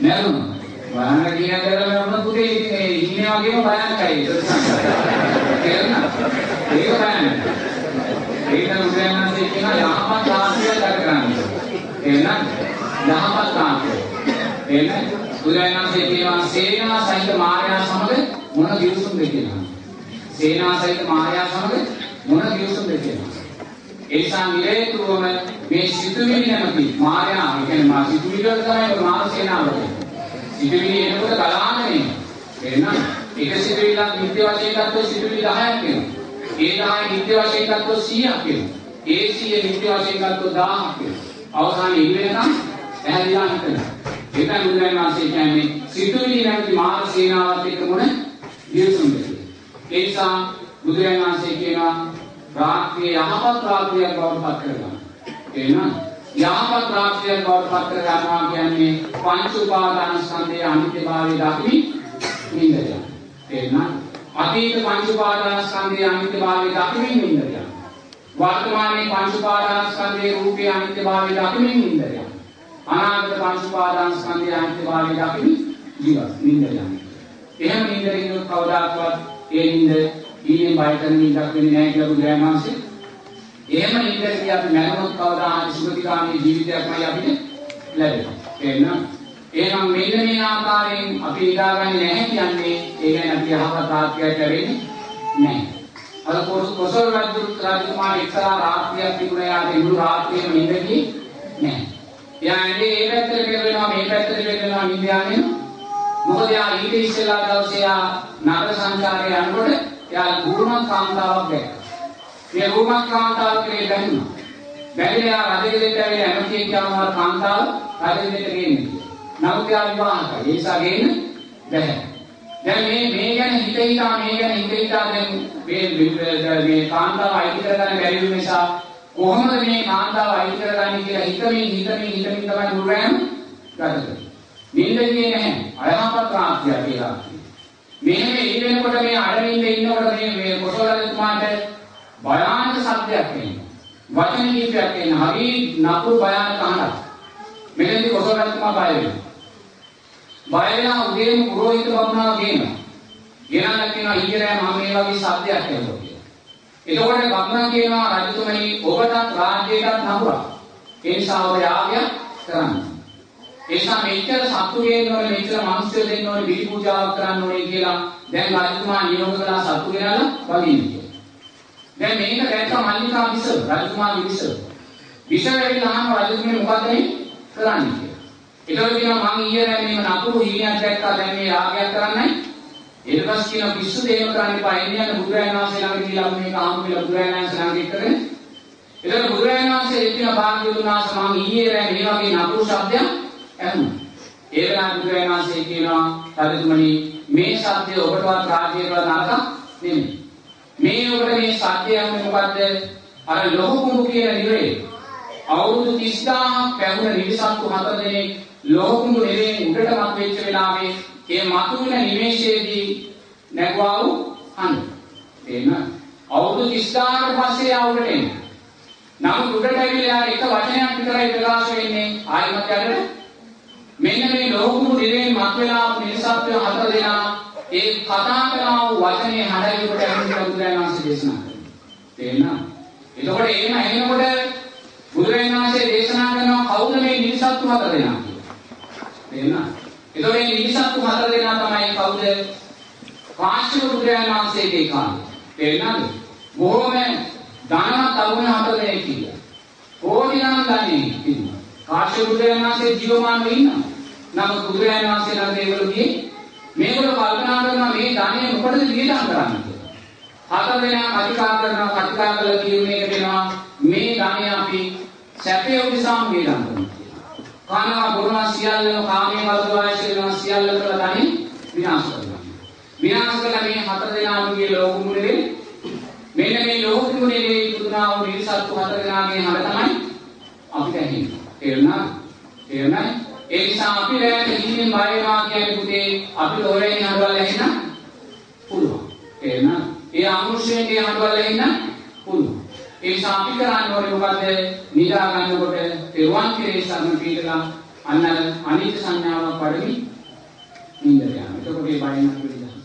නෑරුණා. බලන්න කියන කරලා මම පුතේ ඉතින් ඒ ඉන්නේ වගේම බලන්නයි. තේරුණා? ඒක බලන්න. ඒක උදයන්න්සේ කියන යහපත් ආශ්‍රය ගත කරන්න. එහෙනම් යහපත් ආශ්‍රය. එහෙනම් උදයන්න්සේ කියනවා සේනා සහිත මාර්යා සමග මොන දියුසුම්ද කියනවා. සේනා සහිත මාර්යා සමග මොන දියුසුම්ද කියනවා. ඒ නිසා නිරේතුවම මේ සිතුවිලි නැමැති මායාව කියන්නේ මා සිතුවිලි වල තමයි මාන සේනාව වෙන්නේ. සිතුවිලි එනකොට ගලාගෙන එනවා. එහෙනම් එක සිතුවිල්ලක් නිත්‍ය වශයෙන් ගත්තොත් සිතුවිලි 10ක් වෙනවා. ඒ 10 නිත්‍ය වශයෙන් ගත්තොත් 100ක් වෙනවා. ඒ 100 නිත්‍ය වශයෙන් ගත්තොත් 1000ක් වෙනවා. අවසානයේ ඉර වෙනකම් ඇහැදිලා හිටනවා. ඒකයි බුදුරජාණන් වහන්සේ කියන්නේ සිතුවිලි නැමැති මාන සේනාවත් එක්ක මොන දියසුම් දෙන්නේ. ඒ නිසා බුදුරජාණන් වහන්සේ කියනවා රාත්‍රියේ යහපත් රාත්‍රියක් බවට පත් කරගන්න. එහෙනම් යහපත් රාත්‍රියක් බවට පත් කරගන්නවා කියන්නේ පංච උපාදාන ස්කන්ධයේ අනිත්‍යභාවය දකිමින් නිඳ යන. එහෙනම් අතීත පංච උපාදාන ස්කන්ධයේ අනිත්‍යභාවය දකිමින් නිඳ යන. වර්තමානයේ පංච උපාදාන ස්කන්ධයේ රූපේ අනිත්‍යභාවය දකිමින් නිඳ යන. අනාගත පංච උපාදාන ස්කන්ධයේ අනිත්‍යභාවය දකිමින් ජීවත් නිඳ යන. එහෙම නිඳ ඉන්නොත් කවදාකවත් ඒ නිඳ ඊයේ බයතන නිදක් වෙන්නේ නැහැ කියලා බුදුරජාණන් වහන්සේ. එහෙම නිදකදී අපි මරණොත් කවදා හරි සුගතිකාමී ජීවිතයක්මයි අපිට ලැබෙන්නේ. එහෙනම් එහෙනම් මෙන්න මේ ආකාරයෙන් අපි නිදාගන්නේ නැහැ කියන්නේ ඒ කියන්නේ අපි යහපත් ආත්මයක් ලැබෙන්නේ නැහැ. අර කොසල් රජු රජකුමාර එක්තරා රාත්‍රියක් තිබුණා යාට ඉඳු රාත්‍රියේම නිදකී නැහැ. එයා ඇඳේ ඒ පැත්තට පෙරලෙනවා මේ පැත්තට පෙරලෙනවා නිද යන්නේ. මොකද යා ඊට ඉස්සෙල්ලා දවසේ යා නගර සංචාරයේ යනකොට එයා ගුරුමත් කාන්තාවක් දැක්කා. මේ ගුරුමත් කාන්තාව කෙරේ බැඳුණා. බැඳිලා රජගෙදරට ඇවිල්ලා ඇමතියෙන් කියනවා කාන්තාව රජගෙදරට ගේන්න කියලා. නමුත් එයා විවාහකයි. ඒ නිසා ගේන්න බැහැ. දැන් මේ මේ ගැන හිත හිතා මේ ගැන හිත හිතා දැන් මේ මේ කාන්තාව අයිති කරගන්න බැරි වුන නිසා කොහොමද මේ කාන්තාව අයිති කරගන්නේ කියලා හිතමින් හිතමින් හිතමින් තමයි දුරෑම ගත කරන්නේ. නිින්ද ගියේ නැහැ. අයහපත් රාත්‍රිය කියලා. මෙහෙම ඉන්න වෙනකොට මේ අඩමින්ද ඉන්නකොට මේ මේ කොසලතුමාට භයානක සත්‍යයක් එනවා. වචන කීපයක් එන හරි නපුරු භයානක අහනක්. මෙතනදී කොසලතුමා බය වෙනවා. බය වෙලා උදේම පුරোহিত බමුණා කියනවා. ගෙනල්ලා කියනවා ඊයේ මම මේ වගේ සත්‍යයක් ඇහුවා කියලා. එතකොට බමුණා කියනවා රජතුමනි ඔබටත් රාජ්‍යයටත් නපුරා. ඒ නිසා ඔබ යාගයක් කරන්න. එනිසා මෙච්චර සත්තු ගේන්න ඕනේ මෙච්චර මිනිස්සු දෙන්න ඕනේ බිලි පූජාවක් කරන්න ඕනේ කියලා දැන් රජතුමා නියෝග කළා සත්තු ගෙනල්ලා වදින්න කියලා. දැන් මේක දැක්ක මල්ලිකා විස රජතුමාගේ විස. විස වෙවිලා අහන රජතුමනි මොකද මේ කරන්නේ කියලා. ඒතකොට කියනවා මං ඊයේ රෑ මේව නපුරු හීනයක් දැක්කා දැන් මේ රාගයක් කරන්නයි. ඊට පස්සේ කියනවා පිස්සු දේම කරන්න එපා එන්නේ යන බුදුරජාණන් වහන්සේ ළඟට ගිහිල්ලා මේක ආමු කියලා බුදුරජාණන් වහන්සේ ළඟට එක්කගෙන එතකොට බුදුරජාණන් වහන්සේ එක්කින භාග්‍යවතුන් වහන්සේ මං ඊයේ රෑ මේ වගේ නපුරු શબ્දයක් ඇහුණා. ඒ වෙලාවට බුදුරජාණන් වහන්සේ කියනවා රජතුමනි මේ සත්‍ය ඔබටවත් රාජ්‍යයට නරක නෙමෙයි. මේ ඔබට මේ සත්‍ය යන්නේ මොකද්ද? අර ලොහු කුඹු කියන නිරේ අවුරුදු 30000ක් පැවුන නිවිසත්තු හතර දෙනෙක් ලොහු කුඹු නිරේ උඩට මත් වෙච්ච වෙලාවේ ඒ මතුවෙන නිමේෂයේදී නැගුවා වූ හඬ. එන්න අවුරුදු 30000කට පස්සේ ආවුරට එන්නේ. නමුත් උඩට ඇවිල්ලා එක වචනයක් විතරයි ප්‍රකාශ වෙන්නේ ආයිමත් යන්නේ මෙන්න මේ ලෝකුණු දිවෙන් මතුවලා ආපු නිසත්ත්ව හතර දෙනා ඒ කතා කරන වචනේ හඩයිකට ඇහිලා බුදුරජාණන් වහන්සේ දේශනා කරනවා. තේරෙනවද? එතකොට එහෙම ඇහෙනකොට බුදුරජාණන් වහන්සේ දේශනා කරනවා කවුද මේ නිසත්ත්ව හතර දෙනා කියලා. තේරෙනවද? එතකොට මේ නිසත්ත්ව හතර දෙනා තමයි කවුද? කාශ්‍යප බුදුරජාණන් වහන්සේගේ කාලේ. තේරෙනවද? බොහොම ධනවත් තරුණ හතර දෙනෙක් කියලා. කෝටි ගණන් ධනෙ ඉන්නවා. කාශ්‍යප බුදුරජාණන් වහන්සේ ජීවමානව ඉන්නවා. නමුත් බුදුරජාණන් වහන්සේ ළඟ ඒගොල්ලෝ ගියේ මේගොල්ලෝ කල්පනා කරනවා මේ ධනෙ මොකටද වියදම් කරන්නේ කියලා. හතර දෙනා කතිකා කරනවා කතිකා කළා කියන්නේ දෙනවා මේ ධනෙ අපි සැපේ උදෙසා වියදම් කරනවා. කනවා බොනවා සියල්ලම කාමයේ වර්ධවාය කරනවා සියල්ල කළ ධනෙ විනාශ කරනවා. විනාශ කළ මේ හතර දෙනාගේ ලෝක මුලේ මෙන්න මේ ලෝක මුලේ ඉදුණා වූ නිසත්තු හතර දෙනාගේ හැම තමයි අපිට ඇහෙන්නේ. තේරුණා? තේරුණා? ඒ නිසා අපි රැයට ඉන්නේ බය වෙනවා කියන්නේ පුතේ අපිට ඔරේනේ හරවල ඇහෙන්න පුළුවන්. තේරුණා? ඒ අමනුෂ්‍යයෙන්ගේ හරවල ඇහෙන්න පුළුවන්. ඒ නිසා අපි කරන්න ඕනේ මොකද්ද? නිදා ගන්නකොට පෙරුවන් කෙරේ සරණ පීඩලා අන්න අනිත්‍ය සංඥාවක් වඩමින් නින්දට යනවා. එතකොට මේ බණින් අපිට